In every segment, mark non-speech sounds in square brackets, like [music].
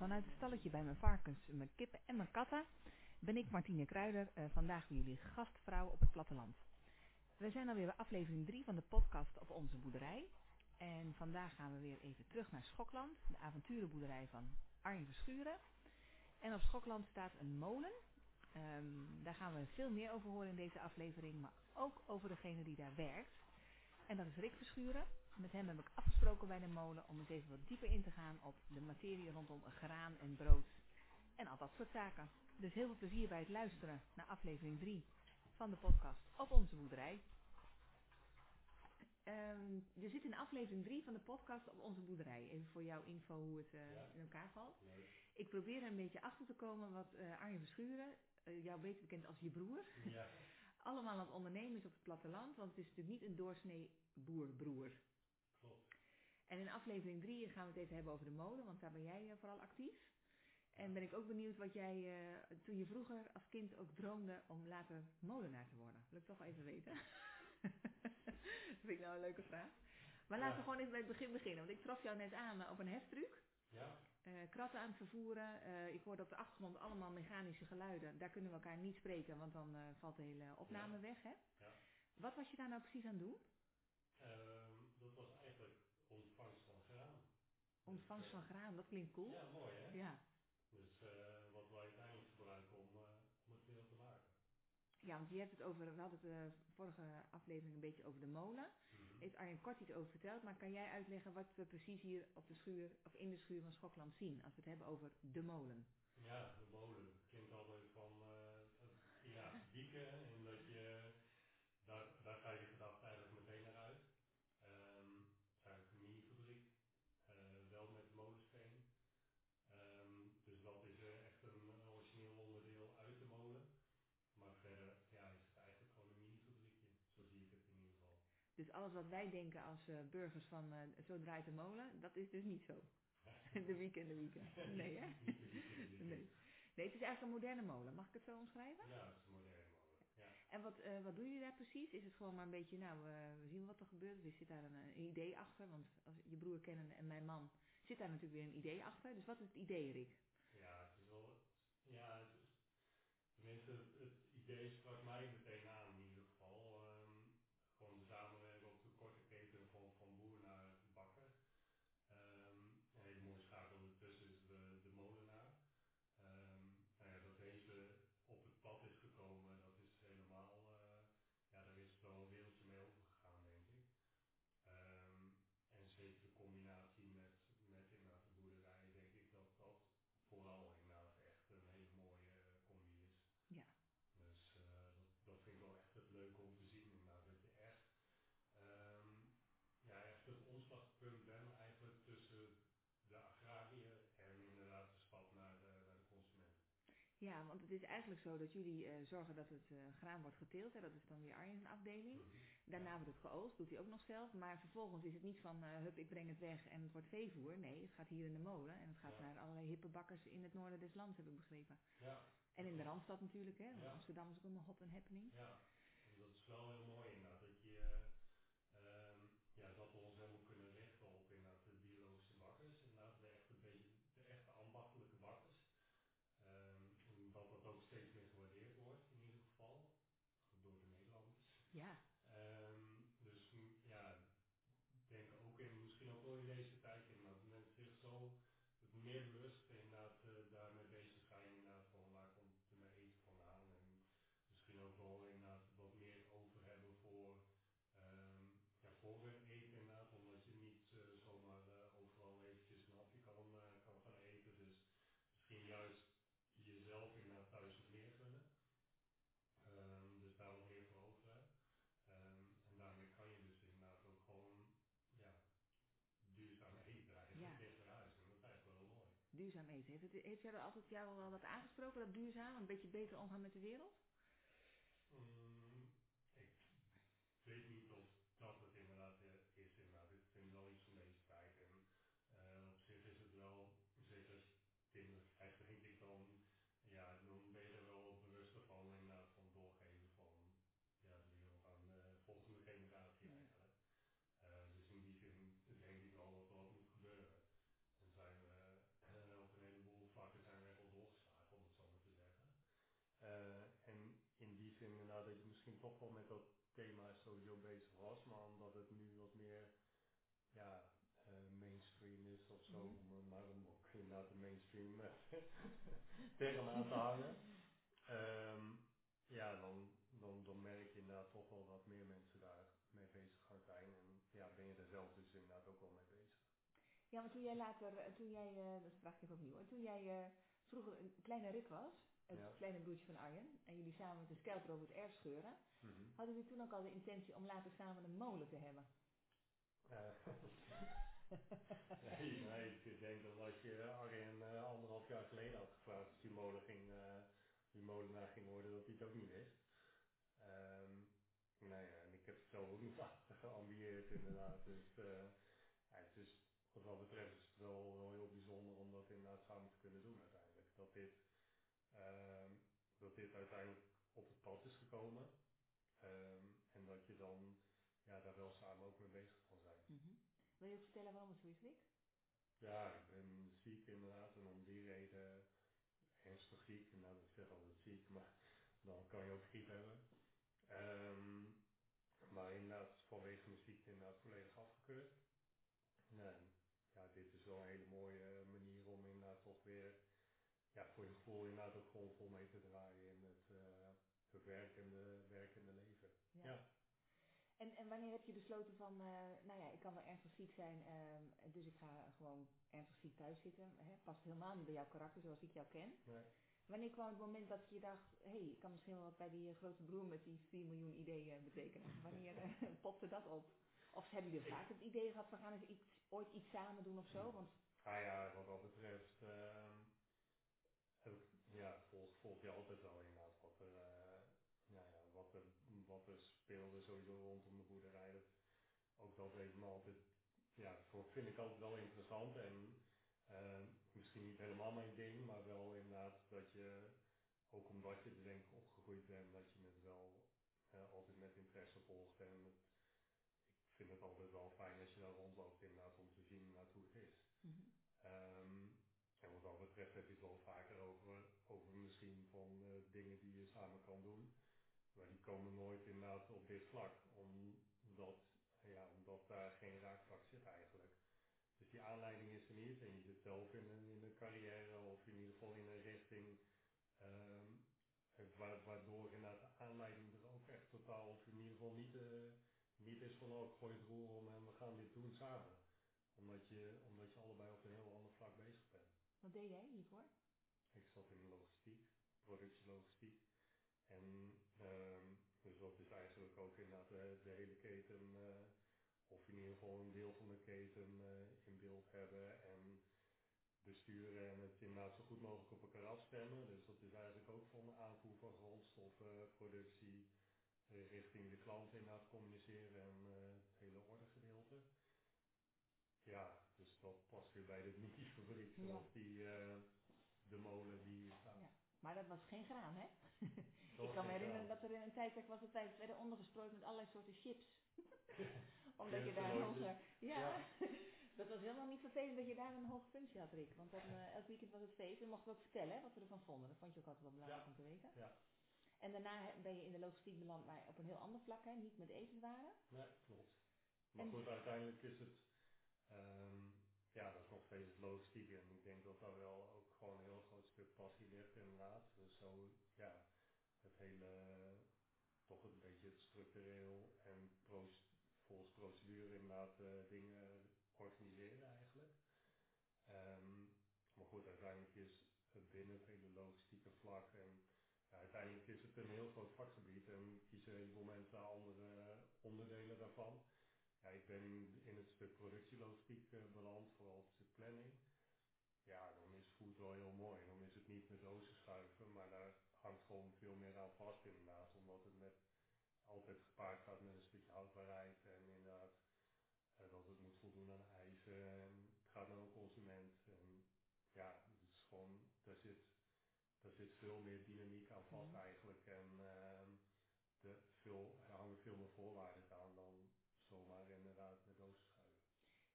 vanuit het stalletje bij mijn varkens, mijn kippen en mijn katten ben ik Martine Kruider, uh, vandaag bij jullie gastvrouw op het platteland. We zijn alweer bij aflevering 3 van de podcast op onze boerderij. En vandaag gaan we weer even terug naar Schokland, de avonturenboerderij van Arjen Verschuren. En op Schokland staat een molen. Um, daar gaan we veel meer over horen in deze aflevering, maar ook over degene die daar werkt. En dat is Rick Verschuren. Met hem heb ik afgesproken bij de molen om eens even wat dieper in te gaan op de materie rondom graan en brood en al dat soort zaken. Dus heel veel plezier bij het luisteren naar aflevering 3 van de podcast op onze boerderij. Um, je zit in aflevering 3 van de podcast op onze boerderij. Even voor jouw info hoe het uh, ja. in elkaar valt. Leuk. Ik probeer er een beetje achter te komen wat uh, Arjen Verschuren, uh, jou beter bekend als je broer, Ja. [laughs] allemaal aan het ondernemen is op het platteland. Want het is natuurlijk niet een doorsnee boer-broer. En in aflevering 3 gaan we het even hebben over de molen, want daar ben jij vooral actief. En ben ik ook benieuwd wat jij uh, toen je vroeger als kind ook droomde om later molenaar te worden. Wil ik toch even weten. [laughs] dat vind ik nou een leuke vraag. Maar laten we gewoon even bij het begin beginnen. Want ik trof jou net aan op een heftruck. Ja, Uh, kratten aan het vervoeren. Uh, ik hoorde op de achtergrond allemaal mechanische geluiden. Daar kunnen we elkaar niet spreken, want dan valt de hele opname Ja. weg. Hè? ja. Wat was je daar nou precies aan het doen? Ehm, dat was eigenlijk ontvangst van graan. Ontvangst Dus, van eh, graan, dat klinkt cool. Ja, mooi hè? Ja. Dus eh, wat wij uiteindelijk gebruiken om, eh, om het veel te maken. Ja, want je hebt het over, we hadden het de vorige aflevering een beetje over de molen. Mhm. Heeft Arjen kort iets over verteld, maar kan jij uitleggen wat we precies hier op de schuur, of in de schuur van Schokland zien, als we het hebben over de molen? Ja, de molen klinkt altijd van het- ja, wieken en dat je, daar, daar ga je gedachte eigenlijk meteen naar uit. Ehm, het is eigenlijk een mini-fabriek, eh, wel met molensteen. Ehm, dus dat is eh, echt een, een origineel onderdeel uit de molen. Maar verder ja, is het eigenlijk gewoon een mini-fabriekje, zo zie ik het in ieder geval. Dus alles wat wij denken als eh, burgers van eh, zo draait de molen, dat is dus niet zo. [laughs] de weekend, de weekend. Nee, hè? Nee. Nee, het is eigenlijk een moderne molen. Mag ik het zo omschrijven? Ja, het is een moderne molen. Ja. En wat, eh, wat doe je daar precies? Is het gewoon maar een beetje, nou, we zien wat er gebeurt. Er zit daar een, idee achter, want als je broer kennen en mijn man zit daar natuurlijk weer een idee achter. Dus wat is het idee, Rick? Ja, het is wel. Ja, het is, tenminste, het idee sprak mij meteen aan in ieder geval. Ehm, gewoon de samenwerking op de korte keten van, van boer naar bakker. Ehm, een hele mooie schakel ertussen is de, de molenaar. Ehm, nou ja, dat deze op het pad is gekomen, dat is helemaal. eh, ja, daar is wel een wereldje mee overgegaan, denk ik. Ehm, en zeker de combinatie met, met inderdaad de boerderij, denk ik dat dat vooral inderdaad echt een hele mooie eh, combi is. Ja. Dus eh, dat, dat vind ik wel echt het leuke om te zien inderdaad, dat je echt, ehm, ja, echt het omslagpunt bent eigenlijk tussen de agrariër en inderdaad de stap naar de, naar de consument. Ja, want het is eigenlijk zo dat jullie eh, zorgen dat het eh, graan wordt geteeld. Hè? Dat is dan weer Arjen's afdeling. Mhm. Daarna wordt het geoogst, doet hij ook nog zelf. Maar vervolgens is het niet van, eh, hup, ik breng het weg en het wordt veevoer. Nee, het gaat hier in de molen en het gaat Ja. naar allerlei hippe bakkers in het noorden des lands, heb ik begrepen. Ja, En in de Randstad natuurlijk, hè. want Ja. Amsterdam is ook een hot and happening. Ja, dat is wel heel mooi inderdaad, Yeah. Duurzaam eten. Heeft, het, heeft jou altijd jou wel wat aangesproken, dat duurzaam? Een beetje beter omgaan met de wereld? Mm, ik weet niet of dat het inderdaad eh, is. Inderdaad. Ik vind het wel iets van deze tijd. En eh, op zich is het wel, zeker als je kinderen krijgt, denk ik dan, ja, dan ben je er wel bewuster van inderdaad van doorgeven van ja, de wereld aan de volgende generatie Ja. eigenlijk. Eh, dus in die zin denk ik wel dat er wat moet gebeuren. En zijn we eh, op een heleboel toch wel met dat thema sowieso bezig was, maar omdat het nu wat meer ja, eh, mainstream is of zo, Mhm. om, maar om ook inderdaad de mainstream eh, [laughs] term aan te hangen. Ehm, ja, dan, dan, dan merk je inderdaad toch wel dat meer mensen daar mee bezig gaan zijn. En ja, ben je er zelf dus inderdaad ook wel mee bezig. Ja, maar toen jij later, eh, toen jij, eh, dat vraag ik even opnieuw, toen jij vroeger een kleine Rick was, het Ja. kleine broertje van Arjen, en jullie samen met de scalper over het erf scheuren, Mhm. hadden jullie toen ook al de intentie om later samen een molen te hebben? Eh, [laughs] nee, nee, ik denk dat als je Arjen eh, anderhalf jaar geleden had gevraagd of die molen ging, eh, die molenaar ging worden, dat hij het ook niet wist. Nou ja, en ik heb het zelf ook niet geambieerd inderdaad. Dus ja, het is, wat dat betreft is het wel, wel heel bijzonder om dat inderdaad samen te kunnen doen uiteindelijk. Dat dit, ehm, dat dit uiteindelijk op het pad is gekomen. Ehm, en dat je dan ja, daar wel samen ook mee bezig kan zijn. Mhm. Wil je ook vertellen waarom het zo is, Rick? Ja, ik ben ziek inderdaad en om die reden ernstig ziek. Nou, ik zeg altijd ziek, maar dan kan je ook griep hebben. Ehm, maar inderdaad vanwege mijn ziekte inderdaad volledig afgekeurd. Nee, ja, dit is wel een hele mooie manier om inderdaad toch weer, ja, voor je gevoel inderdaad ook gewoon vol mee te draaien in het, eh, het werkende, werkende leven. Ja. En, en wanneer heb je besloten van, eh, nou ja, ik kan wel ernstig ziek zijn, ehm, dus ik ga gewoon ernstig ziek thuis zitten. Hè? Past helemaal niet bij jouw karakter zoals ik jou ken. Nee. Wanneer kwam het moment dat je dacht, hé, hey, ik kan misschien wel wat bij die eh, grote broer met die 4 miljoen ideeën betekenen? Wanneer [laughs] popte dat op? Of hebben jullie vaak het idee gehad, we gaan eens iets, ooit iets samen doen of zo? Want, Ah ja, wat dat betreft, ehm, volg, je altijd wel inderdaad wat er, eh, ja, ja, wat er, wat er speelde sowieso rondom de boerderij. Dat, ook dat heeft me altijd, ja, voor, vind ik altijd wel interessant en ehm, misschien niet helemaal mijn ding, maar wel inderdaad dat je, ook omdat je er denk ik opgegroeid bent, dat je het wel eh, altijd met interesse volgt en het, ik vind het altijd wel fijn als je daar rondloopt inderdaad om te zien inderdaad hoe het is. Mhm. Ehm, en wat dat betreft heb je het wel vaker misschien van eh, dingen die je samen kan doen. Maar die komen nooit inderdaad op dit vlak, omdat, ja, omdat daar geen raakvlak zit eigenlijk. Dus die aanleiding is er niet en je zit zelf in een, in een carrière of in ieder geval in een richting wa- waardoor inderdaad de aanleiding er ook echt totaal of in ieder geval niet, eh, niet is van oh ik gooi het roer om en we gaan dit doen samen. Omdat je, omdat je allebei op een heel ander vlak bezig bent. Wat deed jij hiervoor? Ik zat in de logistiek, productielogistiek. En ehm, dus dat is eigenlijk ook inderdaad de, de hele keten, eh, of in ieder geval een deel van de keten eh, in beeld hebben en besturen en het inderdaad zo goed mogelijk op elkaar afstemmen. Dus dat is eigenlijk ook van de aanvoer van grondstoffen, productie, eh, richting de klant inderdaad communiceren en het hele ordegedeelte. Ja, dus dat past weer bij de [laughs] mini-fabriek Ja. zoals die, de molen die. Maar dat was geen graan, hè? [laughs] Dat ik kan me herinneren dat er in een tijdperk was dat wij werden ondergestrooid met allerlei soorten chips. [laughs] Omdat je daar en een loodjes. hoge... Ja, Ja. [laughs] dat was helemaal niet vervelend dat je daar een hoge functie had, Rick. Want dan, eh, elk weekend was het feest en mochten we ook vertellen hè, wat we ervan vonden. Dat vond je ook altijd wel belangrijk Ja. om te weten. Ja, En daarna ben je in de logistiek beland, maar op een heel ander vlak, hè? niet met etenswaren. nee, klopt. Maar En- goed, uiteindelijk is het, ehm, ja, dat is nog steeds het logistiek. En ik denk dat daar wel gewoon een heel groot stuk passie ligt inderdaad. Dus zo, ja, het hele, toch een beetje structureel en volgens procedure inderdaad eh, dingen organiseren eigenlijk. Ehm, maar goed, uiteindelijk is het binnen het hele logistieke vlak en ja, uiteindelijk is het een heel groot vakgebied en kiezen heel veel mensen andere onderdelen daarvan. Ja, ik ben in het stuk productielogistiek eh, beland, vooral het stuk planning. Ja, dan is food wel heel mooi. Dan is het niet met dozen schuiven, maar daar hangt gewoon veel meer aan vast inderdaad, omdat het met, altijd gepaard gaat met een stukje houdbaarheid en inderdaad eh, dat het moet voldoen aan eisen en het gaat naar een consument. En ja, het is gewoon, daar zit, daar zit veel meer dynamiek aan vast Mhm. eigenlijk. En ehm, de, veel, er hangen veel meer voorwaarden aan dan zomaar inderdaad met dozen.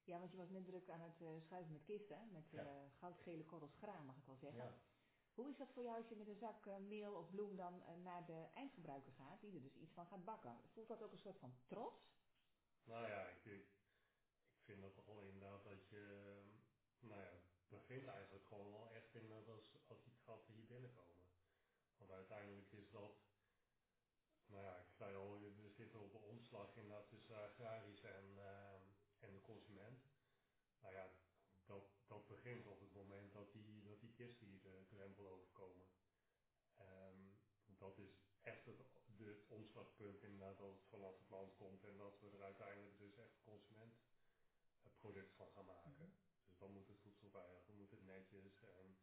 Ja, want je was net druk aan het eh, schuiven met kisten, met Ja. eh, goudgele korrels graan, mag ik wel zeggen. Ja, Hoe is dat voor jou als je met een zak eh, meel of bloem dan naar de eindgebruiker gaat, die er dus iets van gaat bakken? Voelt dat ook een soort van trots? Nou ja, ik, ik vind dat wel inderdaad dat je, nou ja, begint eigenlijk gewoon wel echt inderdaad als, als die gasten hier binnenkomen. Want uiteindelijk is dat, nou ja, ik zei al, we zitten op de omslag inderdaad tussen agrarisch en, eh, en de consument. Nou ja, dat, dat begint op het moment dat die, dat die kisten hier de drempel overkomen. Ehm, dat is echt het, het omslagpunt inderdaad dat het vanaf het land komt en dat we er uiteindelijk dus echt consument het product van gaan maken. Mhm. Dus dan moet het voedselveilig, dan moet het netjes en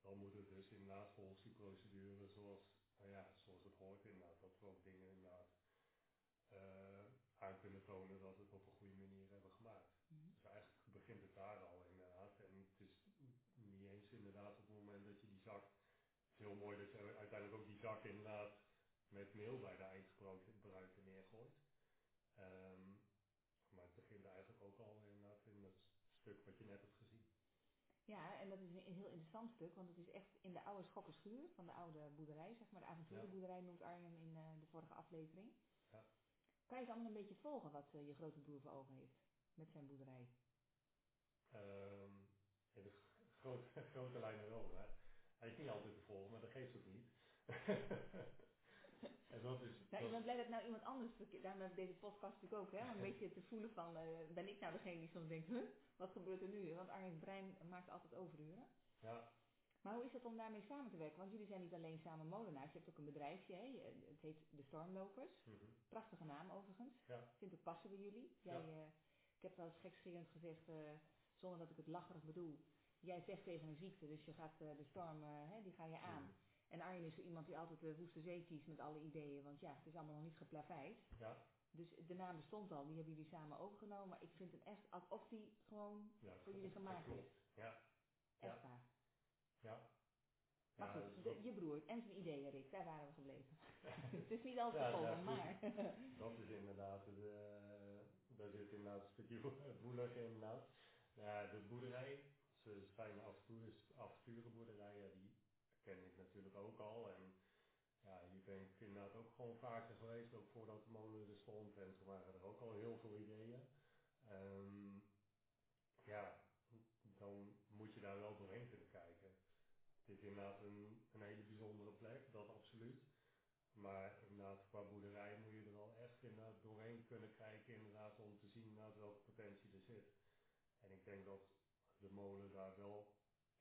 dan moet het dus inderdaad volgens die procedure zoals, nou ja, zoals het hoort inderdaad, dat we ook dingen inderdaad eh, aan kunnen tonen dat we het op een goede manier hebben gemaakt. Mhm. Dus eigenlijk begint het daar al inderdaad. En het is niet eens inderdaad op het moment dat je die zak, het is heel mooi dat je zak inderdaad met meel bij de eindgebruiker neergooit. Ehm, maar het begint eigenlijk ook al inderdaad in het stuk wat je net hebt gezien. Ja, en dat is een, heel interessant stuk, want het is echt in de oude schokkerschuur van de oude boerderij, zeg maar, de avonturenboerderij noemt Arjen in eh, de vorige aflevering. Ja. Kan je het allemaal een beetje volgen wat eh, je grote broer voor ogen heeft met zijn boerderij? Ehm, in de grote, [laughs] grote lijnen wel, hè. Hij is niet altijd te volgen, maar dat geeft ook niet. [laughs] en dat is, Nou, ik ben blij dat nou iemand anders, daarom heb ik deze podcast natuurlijk ook, hè, om een [laughs] beetje te voelen van, eh, ben ik nou degene die soms denkt, huh, wat gebeurt er nu? Want Arjen's brein maakt altijd overuren. ja, Maar hoe is het om daarmee samen te werken? Want jullie zijn niet alleen samen molenaars, je hebt ook een bedrijfje, hè? het heet De Stormlopers. mhm, Prachtige naam overigens. ja, Vindt ook passen bij jullie. Jij, Ja. eh, ik heb wel eens gekscherend gezegd, eh, zonder dat ik het lacherig bedoel. Jij zegt tegen een ziekte, dus je gaat de storm, hè, die ga je aan. mhm, En Arjen is zo iemand die altijd de woeste zee kiest met alle ideeën, want ja, het is allemaal nog niet geplaveid. ja, Dus de naam bestond al, die hebben jullie samen overgenomen. Maar ik vind hem echt alsof die gewoon ja, voor jullie gemaakt is. Ja, Echt ja, waar. ja. Maar goed, dus de- je broer en zijn ideeën, Rick, daar waren we gebleven. [laughs] het is niet altijd ja, maar... Dat is inderdaad, de, daar zit inderdaad een stukje [laughs] woelig in inderdaad. Ja, de boerderij, ze zijn avonturenboerderijen, ken ik natuurlijk ook al. En ja, hier ben ik inderdaad ook gewoon vaker geweest, ook voordat de molen er stond. En toen waren er ook al heel veel ideeën. Ehm, ja, dan moet je daar wel doorheen kunnen kijken. Het is inderdaad een, een hele bijzondere plek, dat absoluut. Maar inderdaad, qua boerderij moet je er wel echt inderdaad doorheen kunnen kijken inderdaad, om te zien inderdaad welke potentie er zit. En ik denk dat de molen daar wel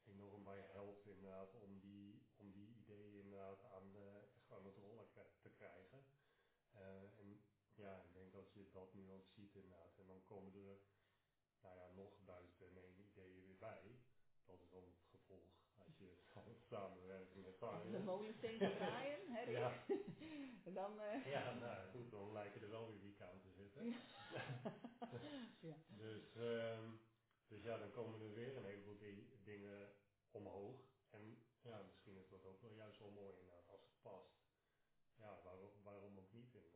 enorm bij helpt inderdaad, om die ideeën inderdaad aan, eh, echt aan het rollen kri- te krijgen. Eh, en ja, ik denk dat je dat nu ook ziet inderdaad. En dan komen er nou ja, nog duizend en één ideeën weer bij. Dat is dan het gevolg als je [laughs] samenwerkt met Als de molensteen gaat draaien, hè? Ja. [laughs] Dan... eh, Ja, nou goed, dan lijken er wel weer wieken aan te zitten. [laughs] ja. Dus, ehm, dus ja, dan komen er weer een heleboel di- dingen omhoog. En ja, misschien is dat ook wel juist wel mooi inderdaad, als het past. Ja, waarom, waarom ook niet inderdaad.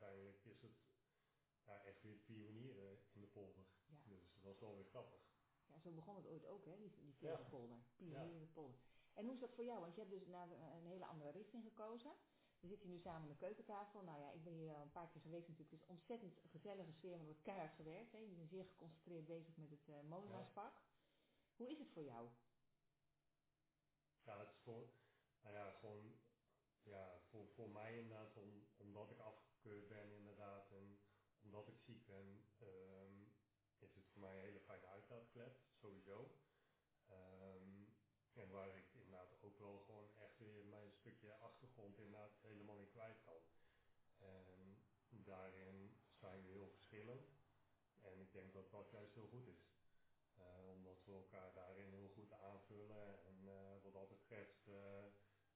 Uiteindelijk is het ja, echt weer pionieren in de polder. Ja. Dus dat is wel weer grappig. ja, zo begon het ooit ook, hè, die, die. Pionier polder. En hoe is dat voor jou? Want je hebt dus naar een, hele andere richting gekozen. We zitten hier nu samen aan de keukentafel. Nou ja, ik ben hier al een paar keer geweest natuurlijk. Het is een ontzettend gezellige sfeer, maar er wordt keihard gewerkt. Hè. Je bent zeer geconcentreerd bezig met het molenaarspak. Hoe is het voor jou? Ja, het is voor, nou ja, gewoon, ja, voor, voor mij inderdaad, om, omdat ik ben inderdaad en omdat ik ziek ben, ehm, is het voor mij een hele fijne uitlaatklep, sowieso. Ehm, en waar ik inderdaad ook wel gewoon echt weer mijn stukje achtergrond inderdaad helemaal niet kwijt kan. En daarin zijn we heel verschillend. En ik denk dat dat juist heel goed is. Eh, omdat we elkaar daarin heel goed aanvullen. En eh, wat dat betreft eh,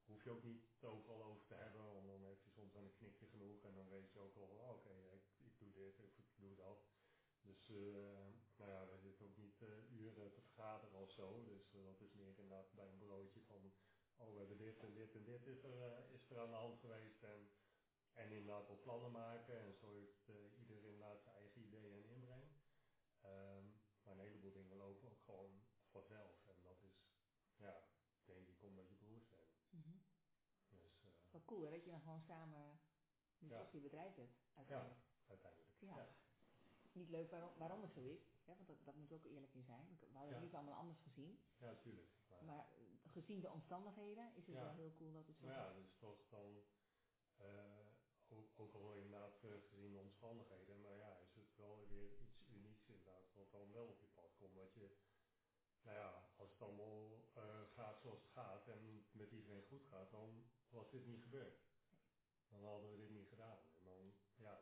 hoef je ook niet overal over te hebben. Want dan heb je soms wel een knikje genoeg. En dan weet je ook al oh, oké, ik, ik doe dit ik doe dat. Dus eh, nou ja, we zitten ook niet eh, uren te vergaderen of zo. Dus eh, dat is meer inderdaad bij een broodje van oh we hebben dit en dit en dit is er, is er aan de hand geweest. En, en inderdaad wat plannen maken. En zo heeft eh, ieder inderdaad zijn eigen ideeën en inbreng. Ehm, maar een heleboel dingen lopen ook gewoon vanzelf. En dat is, ja, denk ik omdat Mhm. Dus eh, Wel cool hè, dat je dan gewoon samen nu Ja. je bedrijf hebt. ja, Uiteindelijk. uiteindelijk. Ja. Ja. Niet leuk waarom, waarom het zo is. Ja, want dat, dat moet ook eerlijk in zijn. We hadden het liever allemaal anders gezien. Ja, natuurlijk. Maar, Maar eh, gezien de omstandigheden is het wel heel cool dat het zo maar ja, is. dus toch dan, eh, ook, ook al inderdaad eh, gezien de omstandigheden, maar ja, is het wel weer iets unieks inderdaad, wat dan wel op je pad komt. Dat je, nou ja, als het allemaal gaat zoals het gaat en met iedereen goed gaat, dan was dit niet gebeurd. Dan hadden we dit niet gedaan. En dan, ja,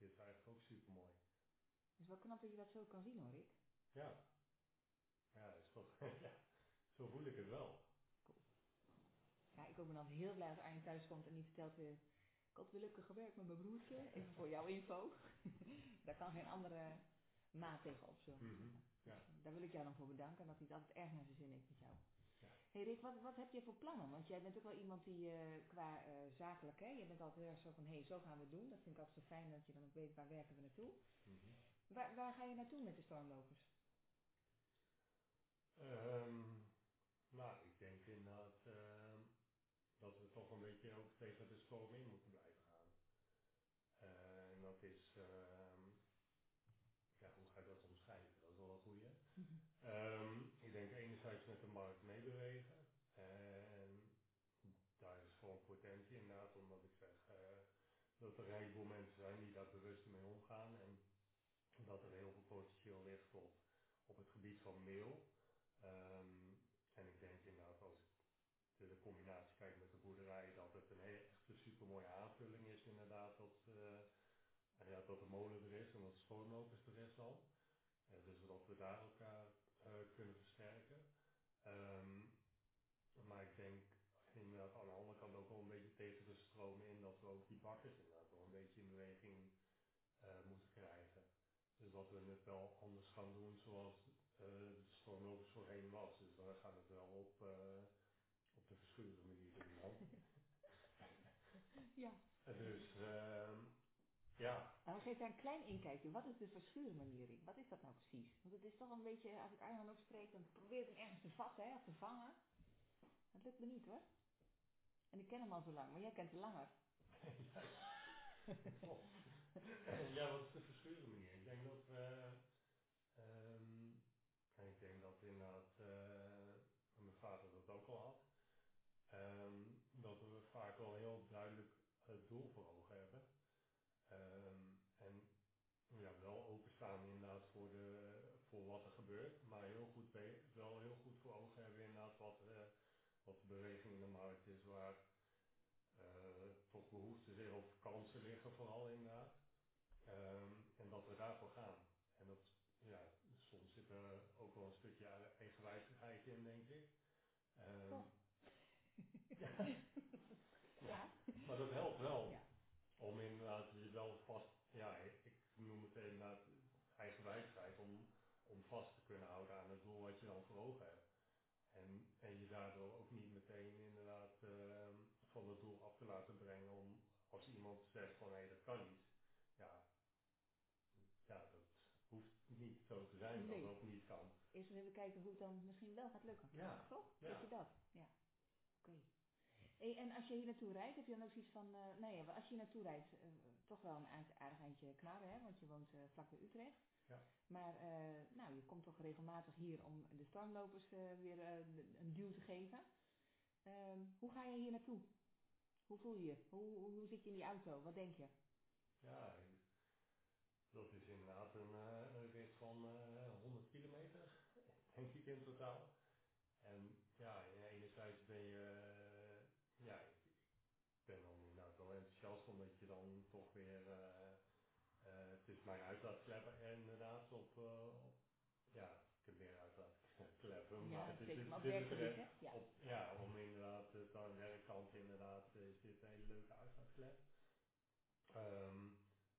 dit is, eigenlijk ook super mooi. Het is wel knap dat je dat zo kan zien hoor, Rick. Ja, ja, is toch, [laughs] ja, zo voel ik het wel. Ja, ik ook ben dan heel blij als Arjen thuis komt en die vertelt weer... Ik had gewerkt met mijn broertje. Even voor jouw info. [laughs] Daar kan geen andere maat tegen op zo. Mhm, ja. Daar wil ik jou dan voor bedanken. Dat hij het altijd erg naar zijn zin heeft met jou. Hey Rick, wat, wat heb je voor plannen? Want jij bent ook wel iemand die eh, qua eh, zakelijk... Hè, je bent altijd heel erg zo van, hé, hey, zo gaan we het doen. Dat vind ik altijd zo fijn dat je dan ook weet waar werken we naartoe. Mhm. Waar, waar ga je naartoe met de stormlopers? Ehm, nou, ik denk inderdaad ehm, dat we toch een beetje ook tegen de storm in moeten blijven gaan. Eh, en dat is, ehm, ja, hoe ga ik dat omschrijven? Dat is wel een goeie. Ehm, ik denk enerzijds met de markt meebewegen. En daar is gewoon potentie inderdaad, omdat ik zeg eh, dat er een heleboel mensen zijn die daar bewust mee omgaan. En dat er heel veel potentieel ligt op, op het gebied van mail. Ehm, en ik denk inderdaad als ik de, de combinatie kijk met de boerderij, dat het een hele, echt een super mooie aanvulling is inderdaad. Dat, eh, ja, dat de molen er is en dat de stormlopers er is al. Eh, dus dat we daar elkaar eh, kunnen versterken. Ehm, maar ik denk inderdaad aan de andere kant ook wel een beetje tegen de stroom in dat we ook die bakkers inderdaad wel een beetje in beweging eh, moeten krijgen. Dus dat we het wel anders gaan doen zoals eh, de stormlopers voorheen was. Dus we gaan het wel op, eh, op de verschillende manier doen dan. Ja. Eh, dus ehm, ja, Nou, geef daar een klein inkijkje. Wat is de verschuurmanier, Rick? Wat is dat nou precies? Want het is toch een beetje, als ik Arjan ook spreek, dan probeer ik hem ergens te vatten, hè, of te vangen. Dat lukt me niet hoor. En ik ken hem al zo lang, maar jij kent hem langer. [laughs] klopt. [laughs] ja, wat is de verschillende manier? Ik denk dat we, en ik denk dat inderdaad, eh, mijn vader dat ook al had, ehm, dat we vaak wel heel duidelijk het doel voor ogen hebben. Ehm, en ja, wel openstaan inderdaad voor, de, voor wat er gebeurt, maar heel goed, we- wel heel goed voor ogen hebben inderdaad wat, eh, wat de beweging in de markt is, waar eh, toch behoeftes liggen of kansen liggen vooral inderdaad. Ehm, en dat we daarvoor gaan. En dat, ja, soms zit er ook wel een stukje eigenwijzigheid in, denk ik. Toch? [laughs] ja, [laughs] Ja. maar dat helpt wel. Ja. Om inderdaad je wel vast, ja, ik, noem het inderdaad eigenwijzigheid, om, om vast te kunnen houden aan het doel wat je dan voor ogen hebt. En, en je daardoor ook niet meteen inderdaad ehm, van het doel af te laten brengen om als iemand zegt van hé dat kan niet. Ja, ja, dat hoeft niet zo te zijn Nee. dat dat niet kan. Eerst eens even kijken hoe het dan misschien wel gaat lukken. Ja, Toch? ja. Weet je dat? Ja. Oké. Hey, en als je hier naartoe rijdt, heb je dan ook zoiets van, eh nee, ja, als je hier naartoe rijdt, eh, toch wel een aardig, aardig eindje knarren, hè, want je woont eh, vlak bij Utrecht. Ja. Maar eh, nou, je komt toch regelmatig hier om de stormlopers eh, weer eh, een duw te geven. Ehm, hoe ga je hier naartoe? Hoe voel je je? Hoe, hoe, hoe zit je in die auto? Wat denk je? Ja, dat is inderdaad een, eh, een rit van eh 100 kilometer, [laughs] denk ik in totaal. En ja, enerzijds ben je, eh, ja, ik ben dan inderdaad wel enthousiast omdat je dan toch weer, eh, eh, het is mijn uitlaatklep inderdaad op, eh, op ja, ik heb meer uitlaatkleppen, maar het is, dit is? Ja. op, ja, inderdaad, het aan de werkkant inderdaad, is dit een hele Ehm,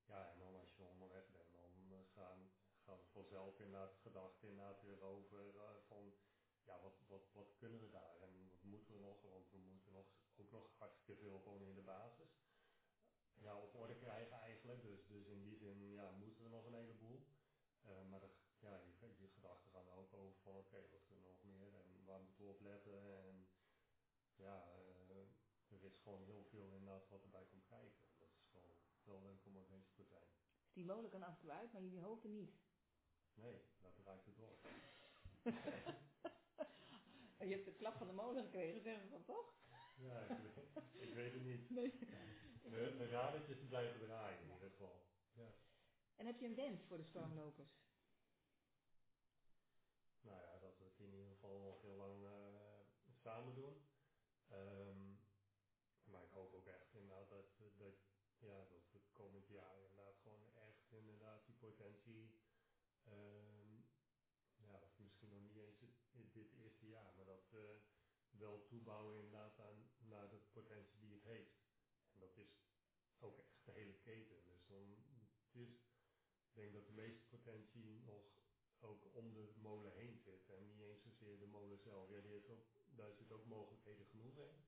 ja, en dan als je onderweg bent, dan eh, gaan, gaan we vanzelf inderdaad gedachten inderdaad weer over eh, van ja, wat, wat, wat kunnen we daar en wat moeten we nog, want we moeten nog, ook nog hartstikke veel gewoon in de basis. Ja, op orde krijgen eigenlijk, dus, dus in die zin ja, moeten we nog een heleboel. Eh, maar de, ja, die, die gedachten gaan ook over van oké, wat kunnen we nog meer en waar moeten we op letten en ja, eh, is gewoon heel veel inderdaad wat erbij komt kijken. Dat is wel, wel leuk om aanwezig te zijn. Dus die molen kan af en toe uit, maar jullie hoofden niet. Nee, dat draait het door. [laughs] je hebt de klap van de molen gekregen, zeggen ze dan toch? Ja, ik weet, ik weet het niet. Nee. De, de radertjes blijven draaien in ieder geval. Ja. En heb je een wens voor de stormlopers? Nou ja, dat we het in ieder geval nog heel lang eh, samen doen. Ehm, maar ik hoop ook dat, dat, ja, dat we het komend jaar inderdaad gewoon echt inderdaad die potentie, ehm, ja, of misschien nog niet eens het- dit eerste jaar, maar dat we wel toebouwen inderdaad aan, naar de potentie die het heeft. En dat is ook echt de hele keten. Dus dan, het is, ik denk dat de meeste potentie nog ook om de molen heen zit. En niet eens zozeer de molen zelf. Ja, die daar zit ook mogelijkheden genoeg in.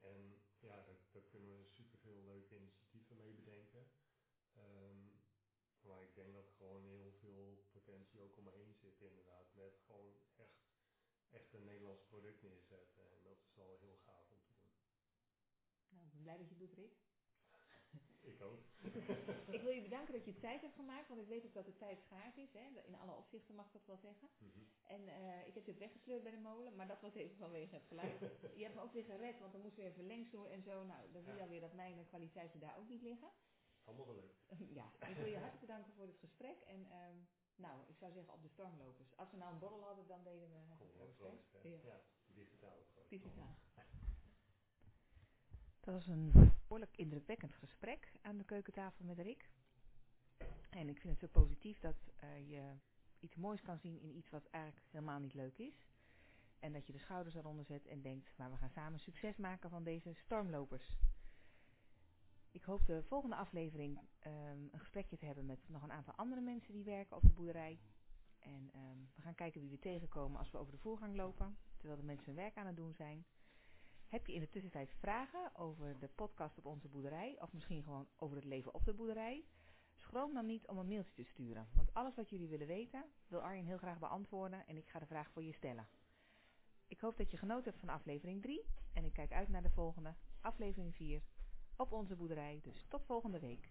En ja, daar, kunnen we leuke initiatieven mee bedenken. Ehm, maar ik denk dat er gewoon heel veel potentie ook om me heen zit inderdaad. Met gewoon echt, echt een Nederlands product neerzetten. En dat is wel heel gaaf om te doen. Nou, ik ben blij dat je het doet, Rick. [laughs] Ik ook. [laughs] Ik wil je bedanken dat je tijd hebt gemaakt, want ik weet ook dat de tijd schaars is. Hè? In alle opzichten mag ik dat wel zeggen. Mhm. En eh, ik heb je weggesleurd bij de molen, maar dat was even vanwege het geluid. [laughs] je hebt me ook weer gered, want dan moest weer verlengsnoer en zo. Nou, dan zie je Ja. alweer dat mijn kwaliteiten daar ook niet liggen. Allemaal gelukt. [laughs] ja, ik wil je hartelijk bedanken voor dit gesprek. En ehm, nou, ik zou zeggen op de stormlopers. Als we nou een borrel hadden, dan deden we het hè? Ja. Ja, digitaal proost. Digitaal. [laughs] Dat was een behoorlijk indrukwekkend gesprek aan de keukentafel met Rick. En ik vind het zo positief dat eh, je iets moois kan zien in iets wat eigenlijk helemaal niet leuk is. En dat je de schouders eronder zet en denkt, maar we gaan samen succes maken van deze stormlopers. Ik hoop de volgende aflevering ehm, een gesprekje te hebben met nog een aantal andere mensen die werken op de boerderij. En ehm, we gaan kijken wie we tegenkomen als we over de voorgang lopen, terwijl de mensen hun werk aan het doen zijn. Heb je in de tussentijd vragen over de podcast op onze boerderij, of misschien gewoon over het leven op de boerderij? Schroom dan niet om een mailtje te sturen, want alles wat jullie willen weten, wil Arjen heel graag beantwoorden en ik ga de vraag voor je stellen. Ik hoop dat je genoten hebt van aflevering 3 en ik kijk uit naar de volgende, aflevering 4, op onze boerderij. Dus tot volgende week.